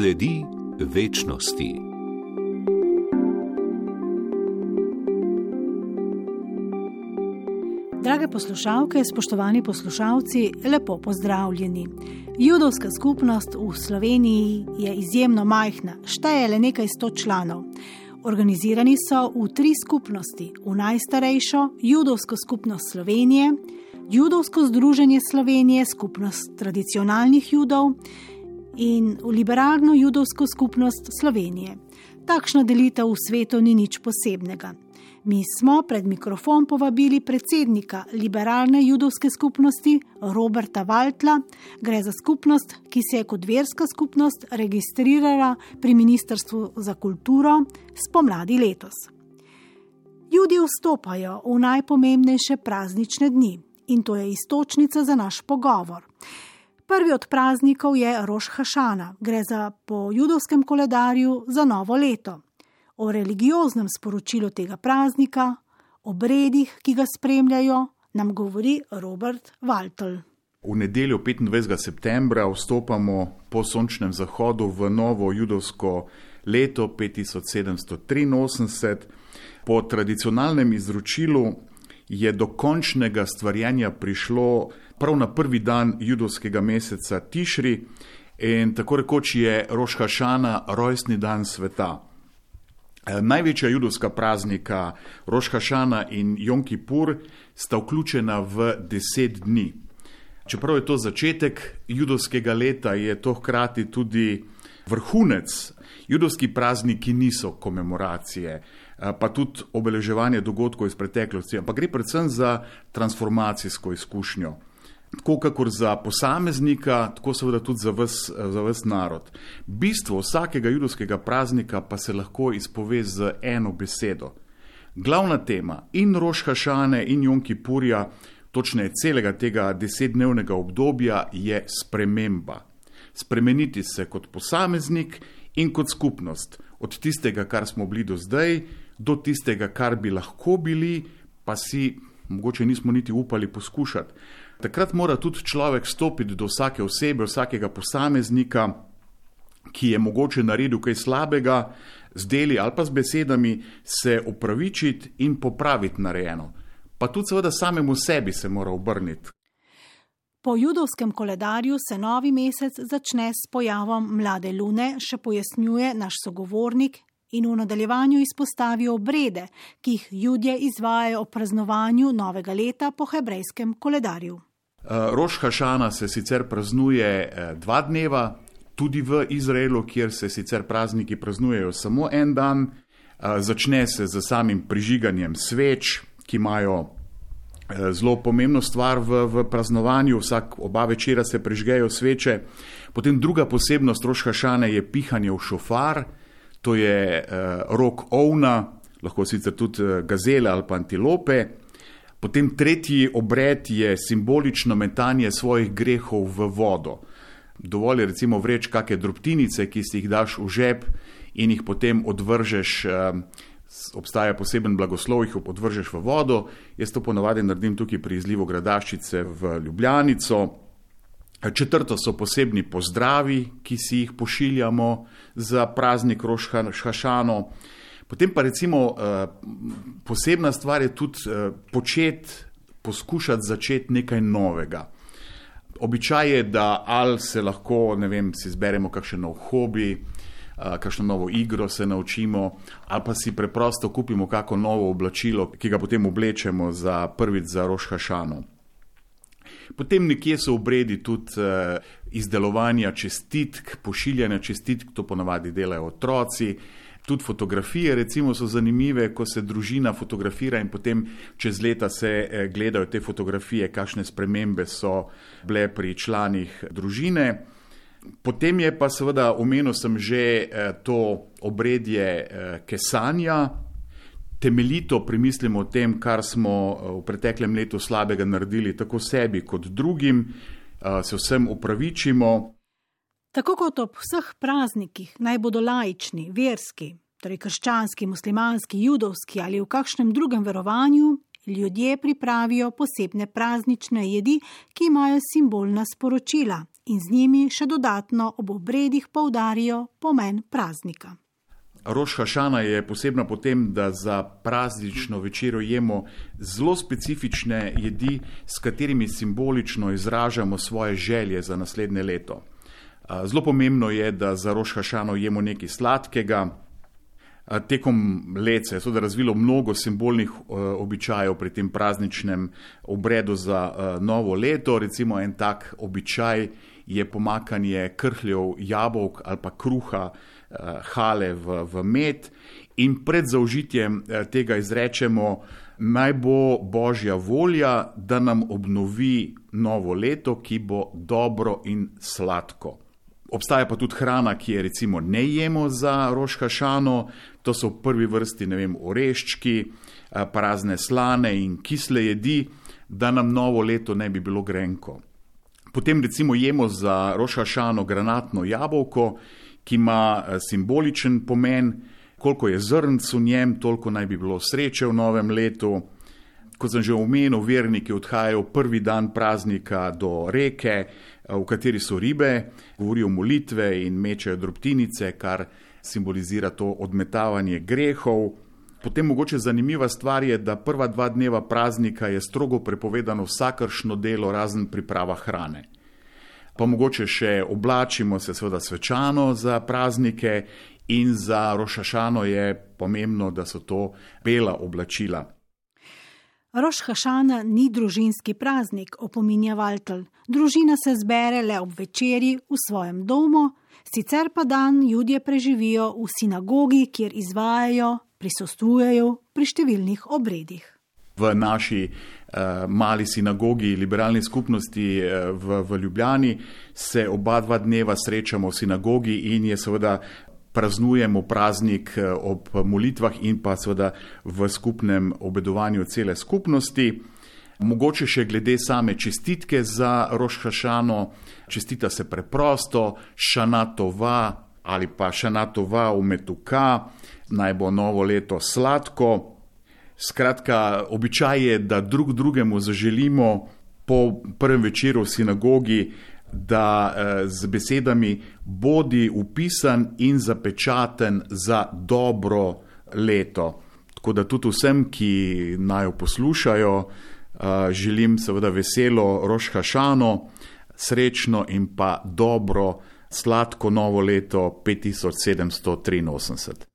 sledi večnosti. Drage poslušalke, spoštovani poslušalci, lepo pozdravljeni. Judovska skupnost v Sloveniji je izjemno majhna, šteje le nekaj sto članov. Organizirani so v tri skupnosti: v najstarejšo Judovsko skupnost Slovenije, Judovsko združenje Slovenije, skupnost tradicionalnih judov in v liberalno judovsko skupnost Slovenije. Takšna delitev v svetu ni nič posebnega. Mi smo pred mikrofon povabili predsednika liberalne judovske skupnosti Roberta Valtla. Gre za skupnost, ki se je kot verska skupnost registrirala pri Ministrstvu za kulturo spomladi letos. Ljudje vstopajo v najpomembnejše praznične dni in to je istočnica za naš pogovor. Prvi od praznikov je Roš Hašana, gre za po judovskem koledarju za novo leto. O religioznem sporočilu tega praznika, obredih, ki ga spremljajo, nam govori Robert Waltl. V nedeljo 25. septembra vstopamo po sončnem zahodu v novo judovsko leto 5783. Po tradicionalnem izročilu je do končnega stvarjanja prišlo prav na prvi dan judovskega meseca Tišri in tako rekoč je Roška Šana rojstni dan sveta. E, največja judovska praznika Roška Šana in Jom Kippur sta vključena v deset dni. Čeprav je to začetek judovskega leta, je to hkrati tudi vrhunec. Judovski prazniki niso komemoracije, Eh, pa tudi obeleževanje dogodkov iz preteklosti, ampak gre predvsem za transformacijsko izkušnjo. Tako kakor za posameznika, tako seveda tudi za vse eh, narod. Bistvo vsakega judovskega praznika pa se lahko izpove z eno besedo. Glavna tema in Roška Šane in Jonki Purja, točneje celega tega desetdnevnega obdobja, je sprememba. Spremeniti se kot posameznik in kot skupnost, od tistega, kar smo bili do zdaj, do tistega, kar bi lahko bili, pa si mogoče nismo niti upali poskušati. Takrat mora tudi človek stopiti do vsake osebe, vsakega posameznika, ki je mogoče naredil kaj slabega, z deli ali pa z besedami, se upravičiti in popraviti narejeno. Pa tudi seveda samemu sebi se mora obrniti. Po judovskem koledarju se novi mesec začne s pojavom mlade lune, še pojasnjuje naš sogovornik in v nadaljevanju izpostavijo obrede, ki jih ljudje izvajajo ob praznovanju novega leta po hebrejskem koledarju. Eh, Roš Hašana se sicer praznuje eh, dva dneva, tudi v Izraelu, kjer se sicer prazniki praznujejo samo en dan. Eh, začne se z samim prižiganjem sveč, ki imajo zelo pomembno stvar v, v praznovanju, vsak oba večera se prižgejo sveče. Potem druga posebnost Roš Hašane je pihanje v šofar to je uh, rok ovna, lahko sicer tudi gazele ali pa antilope. Potem tretji obred je simbolično metanje svojih grehov v vodo. Dovolj je recimo vreč kakšne drobtinice, ki si jih daš v žep in jih potem odvržeš, uh, obstaja poseben blagoslov, jih odvržeš v vodo. Jaz to ponavadi naredim tukaj pri izlivu gradaščice v Ljubljanico. Četrto so posebni pozdravi, ki si jih pošiljamo za praznik Rošhašano. Potem pa recimo eh, posebna stvar je tudi eh, početi, poskušati začeti nekaj novega. Običaj je, da ali se lahko, ne vem, si izberemo kakšen nov hobi, eh, kakšno novo igro se naučimo, ali pa si preprosto kupimo kako novo oblačilo, ki ga potem oblečemo za prvič za Rošhašano. Potem nekje so obredi tudi izdelovanja čestitk, pošiljanja čestitk, to ponavadi delajo otroci. Tudi fotografije, recimo, so zanimive, ko se družina fotografira in potem čez leta se eh, gledajo te fotografije, kakšne spremembe so bile pri članih družine. Potem je pa seveda omenil sem že eh, to obredje kesanja, temeljito premislimo o tem, kar smo eh, v preteklem letu slabega naredili, tako sebi kot drugim, eh, se vsem upravičimo. Tako kot ob vseh praznikih, naj bodo laični, verski, torej krščanski, muslimanski, judovski ali v kakšnem drugem verovanju, ljudje pripravijo posebne praznične jedi, ki imajo simbolna sporočila in z njimi še dodatno ob obredih poudarijo pomen praznika. Roš Hašana je posebna po tem, da za praznično večerjo jemo zelo specifične jedi, s katerimi simbolično izražamo svoje želje za naslednje leto. Zelo pomembno je, da za Roš Hašano jemo nekaj sladkega. Tekom let se je tudi razvilo mnogo simbolnih običajev pri tem prazničnem obredu za novo leto. Recimo en tak običaj je pomakanje krhljev jabolk ali pa kruha uh, hale v, v med, in pred zaužitjem tega izrečemo, naj bo božja volja, da nam obnovi novo leto, ki bo dobro in sladko. Obstaja pa tudi hrana, ki je recimo ne jemo za roškašano, to so v prvi vrsti vem, oreščki, uh, prazne slane in kisle jedi, da nam novo leto ne bi bilo grenko. Potem recimo jemo za rošašano granatno jabolko, ki ima eh, simboličen pomen, koliko je zrnc v njem, toliko naj bi bilo sreče v novem letu. Kot sem že omenil, verniki odhajajo prvi dan praznika do reke, eh, v kateri so ribe, govorijo molitve in mečejo drobtinice, kar simbolizira to odmetavanje grehov. Potem mogoče zanimiva stvar je, da prva dva dneva praznika je strogo prepovedano vsakršno delo razen priprava hrane pa mogoče še oblačimo se seveda svečano za praznike in za rošašano je pomembno, da so to bela oblačila. Roš Hašana ni družinski praznik, opominja Valtel. Družina se zbere le ob večerji v svojem domu, sicer pa dan ljudje preživijo v sinagogi, kjer izvajajo, prisostujejo pri številnih obredih v naši uh, mali sinagogi, liberalni skupnosti uh, v, v Ljubljani, se oba dva dneva srečamo v sinagogi in je seveda praznujemo praznik uh, ob molitvah in pa seveda v skupnem obedovanju cele skupnosti. Mogoče še glede same čestitke za Rošhašano, čestita se preprosto, šanatova ali pa šanatova umetuka, naj bo novo leto sladko. Skratka, običaj je, da drug drugemu zaželimo po prvem večeru v sinagogi, da eh, z besedami bodi upisan in zapečaten za dobro leto. Tako da tudi vsem, ki naj jo poslušajo, eh, želim seveda veselo Rošhašano, srečno in pa dobro, sladko novo leto 5783.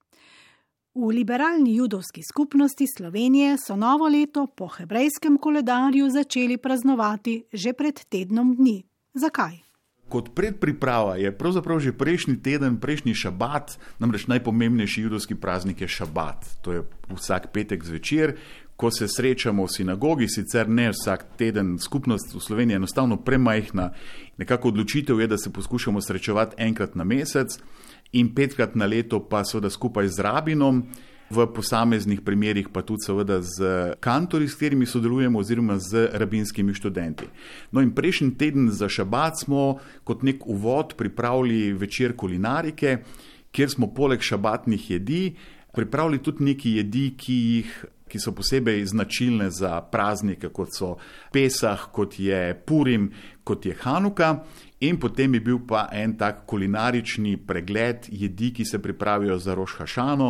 V liberalni judovski skupnosti Slovenije so novo leto po hebrejskem koledarju začeli praznovati že pred tednom dni. Zakaj? Kot predpriprava je pravzaprav že prejšnji teden, prejšnji šabat, namreč najpomembnejši judovski praznik je šabat. To je vsak petek zvečer, ko se srečamo v sinagogi, sicer ne vsak teden, skupnost v Sloveniji je enostavno premajhna. Nekako odločitev je, da se poskušamo srečevati enkrat na mesec in petkrat na leto pa seveda skupaj z rabinom, v posameznih primerjih pa tudi seveda z kantori, s katerimi sodelujemo, oziroma z rabinskimi študenti. No in prejšnji teden za šabat smo kot nek uvod pripravili večer kulinarike, kjer smo poleg šabatnih jedi pripravili tudi neki jedi, ki jih ki so posebej značilne za praznike, kot so Pesah, kot je Purim, kot je Hanuka. In potem je bil pa en tak kulinarični pregled jedi, ki se pripravijo za Rošhašano.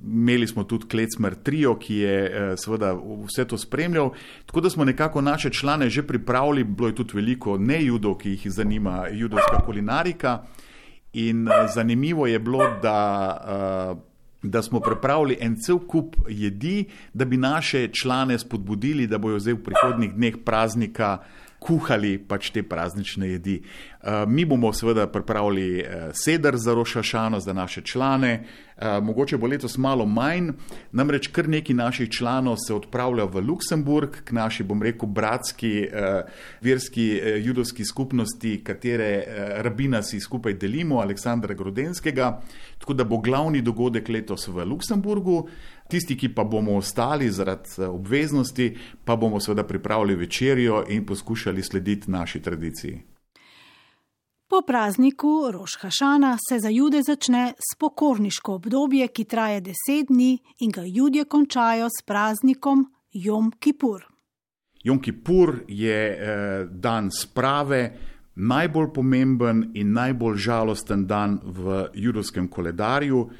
Imeli smo tudi Klecmer Trio, ki je eh, seveda vse to spremljal. Tako da smo nekako naše člane že pripravili, bilo je tudi veliko nejudov, ki jih zanima judovska kulinarika. In eh, zanimivo je bilo, da uh, da smo pripravili en cel kup jedi, da bi naše člane spodbudili, da bojo zdaj v prihodnih dneh praznika kuhali pač te praznične jedi. Eh, mi bomo seveda pripravili eh, sedar za rošašano za naše člane, eh, mogoče bo letos malo manj, namreč kar neki naših članov se odpravlja v Luksemburg, k naši, bom rekel, bratski, verski, judovski skupnosti, katere rabina si skupaj delimo, Aleksandra Grodenskega, tako da bo glavni dogodek letos v Luksemburgu. Tisti, ki pa bomo ostali zaradi obveznosti, pa bomo seveda pripravili večerjo in poskušali slediti naši tradiciji. Po prazniku Rošhašana se za jude začne spokorniško obdobje, ki traje deset dni in ga ljudje končajo s praznikom Jom Kipur. Jom Kipur je eh, dan sprave, najbolj pomemben in najbolj žalosten dan v judovskem koledarju,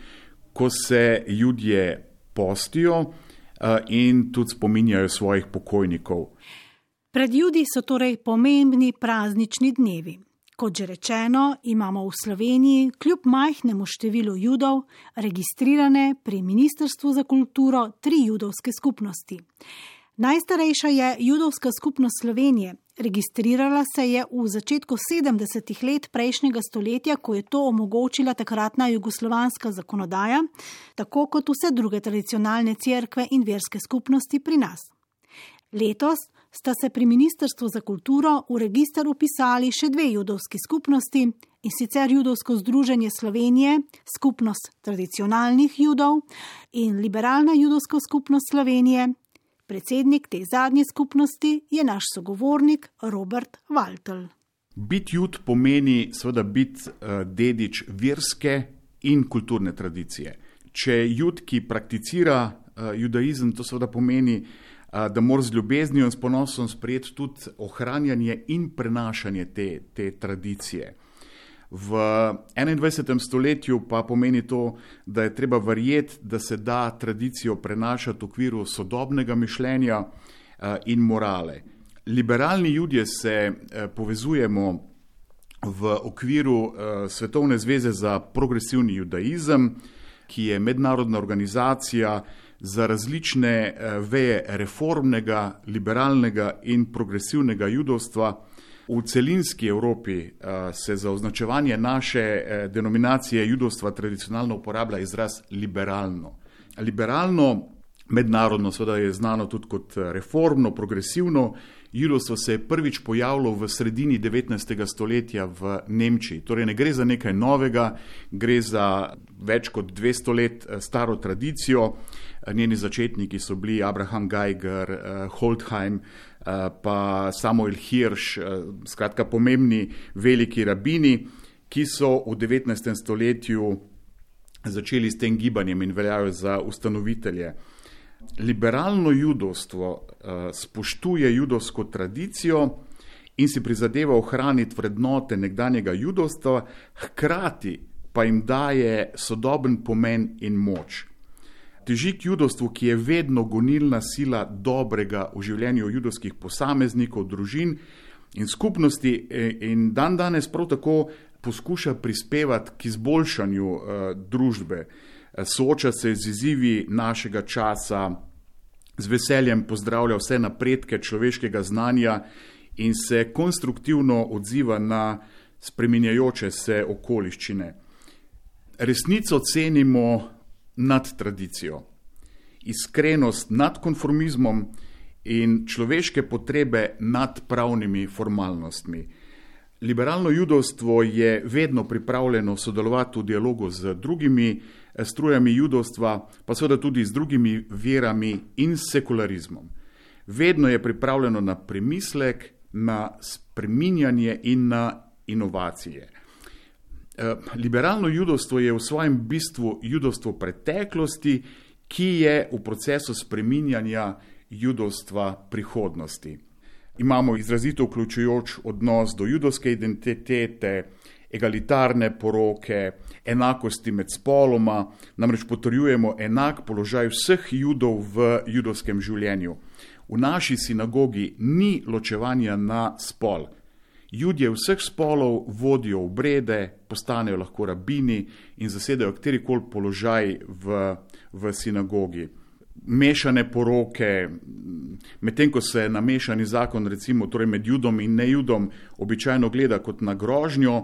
ko se ljudje postijo uh, in tudi spominjajo svojih pokojnikov. Pred ljudi so torej pomembni praznični dnevi. Kot že rečeno, imamo v Sloveniji kljub majhnemu številu judov registrirane pri Ministrstvu za kulturo tri judovske skupnosti. Najstarejša je judovska skupnost Slovenije. Registrirala se je v začetku 70-ih let prejšnjega stoletja, ko je to omogočila takratna jugoslovanska zakonodaja, tako kot vse druge tradicionalne cerkve in verske skupnosti pri nas. Letos sta se pri Ministrstvu za kulturo v registr upisali še dve judovski skupnosti in sicer Judovsko združenje Slovenije, skupnost tradicionalnih judov in Liberalna judovska skupnost Slovenije. Predsednik te zadnje skupnosti je naš sogovornik Robert Waltel. Biti jud pomeni seveda biti uh, dedič verske in kulturne tradicije. Če jud, ki prakticira uh, judaizem, to seveda pomeni, uh, da mora z ljubeznijo in s ponosom sprejeti tudi ohranjanje in prenašanje te, te tradicije. V 21. stoletju pa pomeni to, da je treba verjeti, da se da tradicijo prenašati v okviru sodobnega mišljenja in morale. Liberalni ljudje se povezujemo v okviru Svetovne zveze za progresivni judaizem, ki je mednarodna organizacija, za različne eh, veje reformnega, liberalnega in progresivnega judovstva. V celinski Evropi eh, se za označevanje naše eh, denominacije judovstva tradicionalno uporablja izraz liberalno. Liberalno, mednarodno, seveda je znano tudi kot reformno, progresivno. Judovstvo se je prvič pojavilo v sredini 19. stoletja v Nemčiji. Torej ne gre za nekaj novega, gre za več kot 200 let staro tradicijo. Njeni začetniki so bili Abraham Geiger, Holdheim, pa Samuel Hirsch, uh, skratka pomembni veliki rabini, ki so v 19. stoletju začeli s tem gibanjem in veljajo za ustanovitelje. Liberalno judovstvo uh, spoštuje judovsko tradicijo in si prizadeva ohraniti vrednote nekdanjega judovstva, hkrati pa jim daje sodoben pomen in moč teži k judovstvu, ki je vedno gonilna sila dobrega v življenju judovskih posameznikov, družin in skupnosti, e, in dan danes prav tako poskuša prispevati k izboljšanju uh, družbe, e, sooča se z izzivi našega časa, z veseljem pozdravlja vse napredke človeškega znanja in se konstruktivno odziva na spreminjajoče se okoliščine. Resnico cenimo nad tradicijo, iskrenost nad konformizmom in človeške potrebe nad pravnimi formalnostmi. Liberalno judovstvo je vedno pripravljeno sodelovati v dialogu z drugimi strujami judovstva, pa seveda tudi z drugimi verami in sekularizmom. Vedno je pripravljeno na premislek, na spreminjanje in na inovacije. Eh, liberalno judovstvo je v svojem bistvu judovstvo preteklosti, ki je v procesu spreminjanja judovstva prihodnosti. Imamo izrazito vključujoč odnos do judovske identitete, egalitarne poroke, enakosti med spoloma, namreč potrjujemo enak položaj vseh judov v judovskem življenju. V naši sinagogi ni ločevanja na spol. Ljudje vseh spolov vodijo obrede, postanejo lahko rabini in zasedajo katerikoli položaj v, v sinagogi. Mešane poroke, medtem ko se na mešani zakon, recimo torej med judom in nejudom, običajno gleda kot na grožnjo,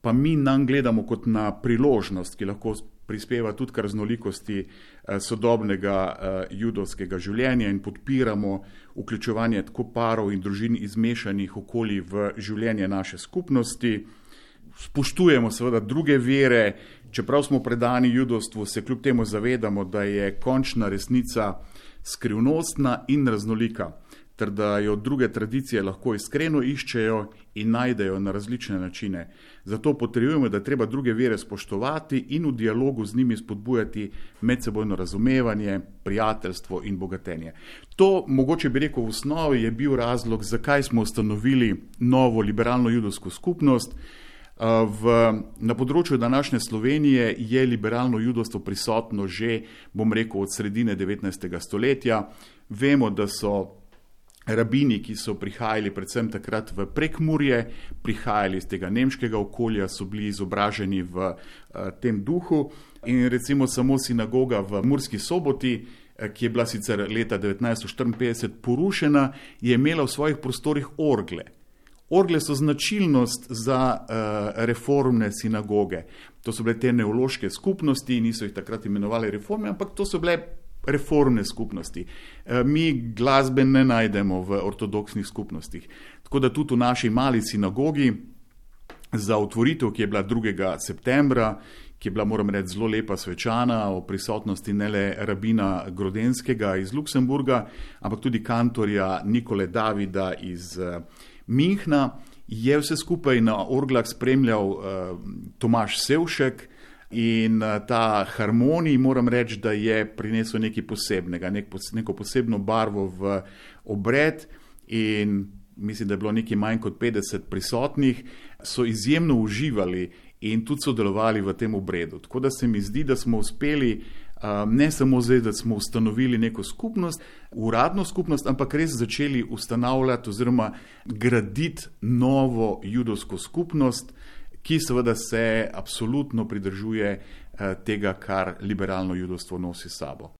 pa mi nam gledamo kot na priložnost, ki lahko prispeva tudi k raznolikosti eh, sodobnega eh, judovskega življenja in podpiramo vključevanje tako parov in družin iz mešanih okolij v življenje naše skupnosti. Spoštujemo seveda druge vere, čeprav smo predani judovstvu, se kljub temu zavedamo, da je končna resnica skrivnostna in raznolika. Ter da jo druge tradicije lahko iskreno iščejo in najdejo na različne načine. Zato potrebujemo, da treba druge vere spoštovati in v dialogu z njimi spodbujati medsebojno razumevanje, prijateljstvo in bogatenje. To, mogoče bi rekel, v osnovi je bil razlog, zakaj smo ustanovili novo liberalno judovsko skupnost. V, na področju današnje Slovenije je liberalno judovstvo prisotno že, bom rekel, od sredine 19. stoletja. Vemo, da so rabini, ki so prihajali predvsem takrat v prekmurje, prihajali iz tega nemškega okolja, so bili izobraženi v uh, tem duhu. In recimo samo sinagoga v Murski soboti, ki je bila sicer leta 1954 porušena, je imela v svojih prostorih orgle. Orgle so značilnost za uh, reformne sinagoge. To so bile te neološke skupnosti, niso jih takrat imenovali reforme, ampak to so bile reformne skupnosti. Uh, mi glasbe ne najdemo v ortodoksnih skupnostih. Tako da tudi v naši mali sinagogi za otvoritev, ki je bila 2. septembra, ki je bila, moram reči, zelo lepa svečana, o prisotnosti ne le rabina Grodenskega iz Luksemburga, ampak tudi kantorja Nikole Davida iz. Uh, Minhna je vse skupaj na orglah spremljal uh, Tomaš Sevšek in uh, ta harmonij, moram reči, da je prinesel nekaj posebnega, nek, neko posebno barvo v obred in mislim, da je bilo nekaj manj kot 50 prisotnih, so izjemno uživali in tudi sodelovali v tem obredu. Tako da se mi zdi, da smo uspeli uh, ne samo zdaj, da smo ustanovili neko skupnost, uradno skupnost, ampak res začeli ustanavljati oziroma graditi novo judovsko skupnost, ki seveda se absolutno pridržuje tega, kar liberalno judovstvo nosi sabo.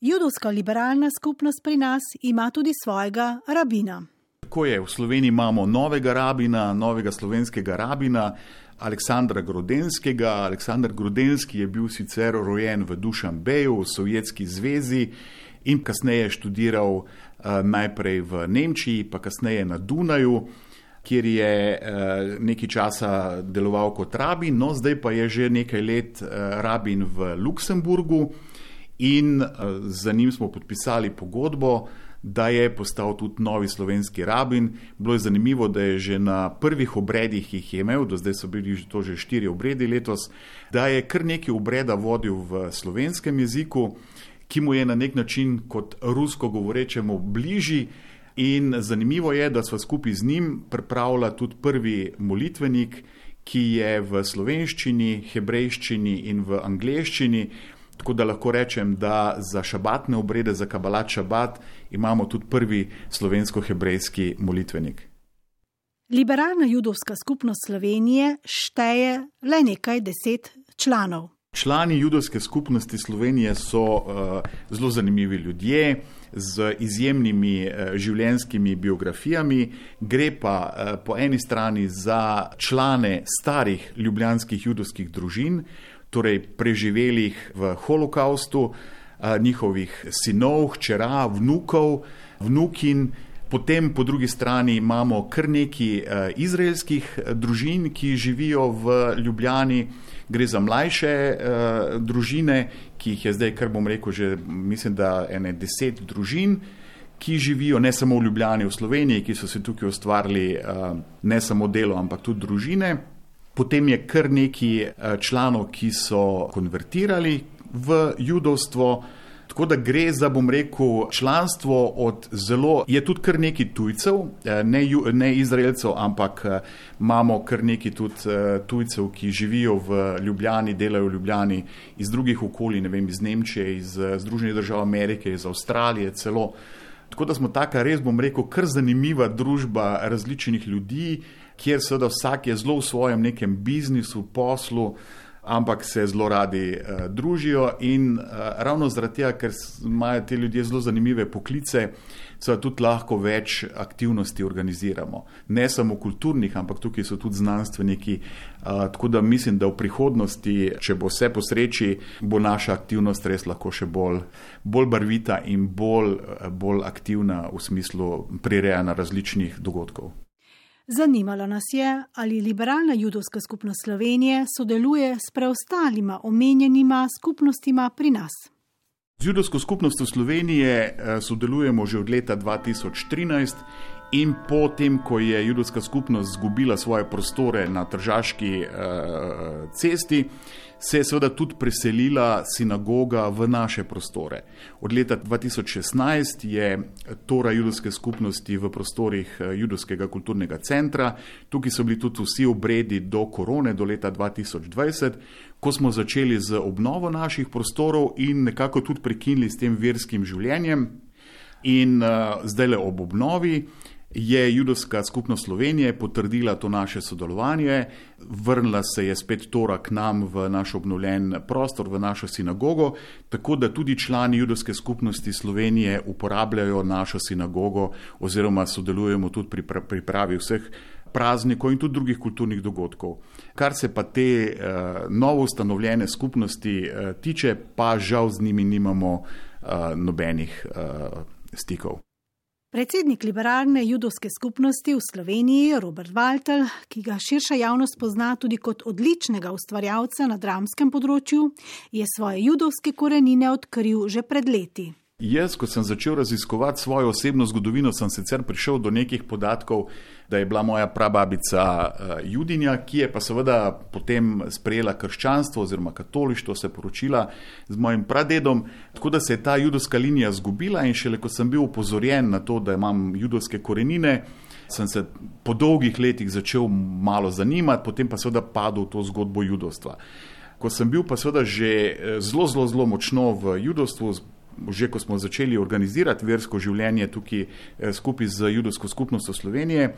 Judovska liberalna skupnost pri nas ima tudi svojega rabina. Tako je, v Sloveniji imamo novega rabina, novega slovenskega rabina, Aleksandra Grodenskega. Aleksandr Grodenski je bil sicer rojen v Dušanbeju, v Sovjetski zvezi in kasneje študiral uh, najprej v Nemčiji, pa kasneje na Dunaju, kjer je uh, nekaj časa deloval kot rabin, no zdaj pa je že nekaj let uh, rabin v Luksemburgu in uh, za njim smo podpisali pogodbo da je postal tudi novi slovenski rabin. Bilo je zanimivo, da je že na prvih obredih, ki jih je imel, do zdaj so bili to že štiri obredi letos, da je kar nekaj obreda vodil v slovenskem jeziku, ki mu je na nek način kot rusko govorečemu bližji. In zanimivo je, da smo skupaj z njim pripravili tudi prvi molitvenik, ki je v slovenščini, hebrejščini in v angleščini. Tako da lahko rečem, da za šabatne obrede, za kabalat šabat, imamo tudi prvi slovensko-hebrejski molitvenik. Liberalna judovska skupnost Slovenije šteje le nekaj deset članov. Člani judovske skupnosti Slovenije so uh, zelo zanimivi ljudje z izjemnimi uh, življenjskimi biografijami. Gre pa uh, po eni strani za člane starih ljubljanskih judovskih družin, torej preživelih v holokaustu, njihovih sinov, hčera, vnukov, vnukin. Potem po drugi strani imamo kar nekaj izraelskih družin, ki živijo v Ljubljani. Gre za mlajše uh, družine, ki jih je zdaj, kar bom rekel, že mislim, da ene deset družin, ki živijo ne samo v Ljubljani, v Sloveniji, ki so se tukaj ustvarili uh, ne samo delo, ampak tudi družine. Potem je kar nekaj eh, članov, ki so konvertirali v judovstvo. Tako da gre za, bom rekel, članstvo od zelo, je tudi kar nekaj tujcev, eh, ne, ne izraelcev, ampak eh, imamo kar nekaj tudi tujcev, ki živijo v Ljubljani, delajo v Ljubljani iz drugih okolij, ne vem, iz Nemčije, iz Združenih držav Amerike, iz Avstralije celo. Tako da smo taka res, bom rekel, kar zanimiva družba različnih ljudi, kjer seveda vsak je zelo v svojem nekem biznisu, poslu, ampak se zelo radi uh, družijo in uh, ravno zaradi tega, ker imajo te ljudje zelo zanimive poklice, se tudi lahko več aktivnosti organiziramo. Ne samo kulturnih, ampak tukaj so tudi znanstveniki. Uh, tako da mislim, da v prihodnosti, če bo vse po sreči, bo naša aktivnost res lahko še bolj, bolj barvita in bolj, bolj aktivna v smislu prirejanja različnih dogodkov. Zanimalo nas je, ali liberalna judovska skupnost Slovenije sodeluje s preostalima omenjenima skupnostima pri nas. Z judovsko skupnostjo Slovenije eh, sodelujemo že od leta 2013 in potem, ko je judovska skupnost izgubila svoje prostore na Tržaški uh, cesti, se je seveda tudi preselila sinagoga v naše prostore. Od leta 2016 je tora judovske skupnosti v prostorih eh, judovskega kulturnega centra, tukaj so bili tudi vsi obredi do korone, do leta 2020 ko smo začeli z obnovo naših prostorov in nekako tudi prekinili s tem verskim življenjem. In uh, zdaj le ob obnovi je Judovska skupnost Slovenije potrdila to naše sodelovanje, vrnila se je spet Tora k nam v naš obnovljen prostor, v našo sinagogo, tako da tudi člani Judovske skupnosti Slovenije uporabljajo našo sinagogo oziroma sodelujemo tudi pri pripravi vseh praznikov in tudi drugih kulturnih dogodkov. Kar se pa te uh, novo ustanovljene skupnosti uh, tiče, pa žal z njimi nimamo uh, nobenih uh, stikov. Predsednik liberalne judovske skupnosti v Sloveniji, Robert Walter, ki ga širša javnost pozna tudi kot odličnega ustvarjalca na dramskem področju, je svoje judovske korenine odkril že pred leti. Jaz, ko sem začel raziskovati svojo osebno zgodovino, sem sicer prišel do nekih podatkov, da je bila moja prababica uh, Judinja, ki je pa seveda potem sprejela krščanstvo oziroma katolištvo, se poročila z mojim pradedom, tako da se je ta judovska linija zgubila in šele ko sem bil upozorjen na to, da imam judovske korenine, sem se po dolgih letih začel malo zanimati, potem pa seveda padel v to zgodbo judovstva. Ko sem bil pa seveda že eh, zelo, zelo, zelo močno v judovstvu, že ko smo začeli organizirati versko življenje tukaj eh, skupaj z judovsko skupnostjo Slovenije,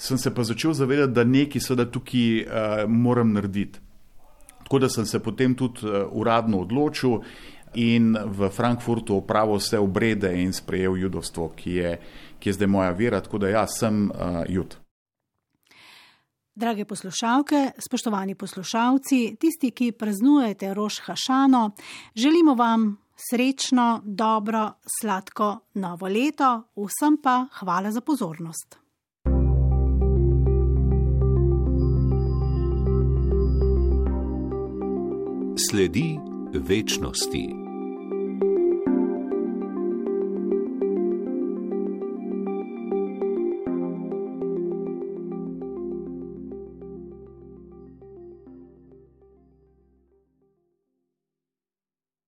sem se pa začel zavedati, da nekaj seveda tukaj uh, moram narediti. Tako da sem se potem tudi uh, uradno odločil in v Frankfurtu opravil vse obrede in sprejel judovstvo, ki je, ki je zdaj moja vera, tako da jaz sem uh, jud. Drage poslušalke, spoštovani poslušalci, tisti, ki praznujete Roš Hašano, želimo vam srečno, dobro, sladko novo leto, vsem pa hvala za pozornost. Sledi večnosti.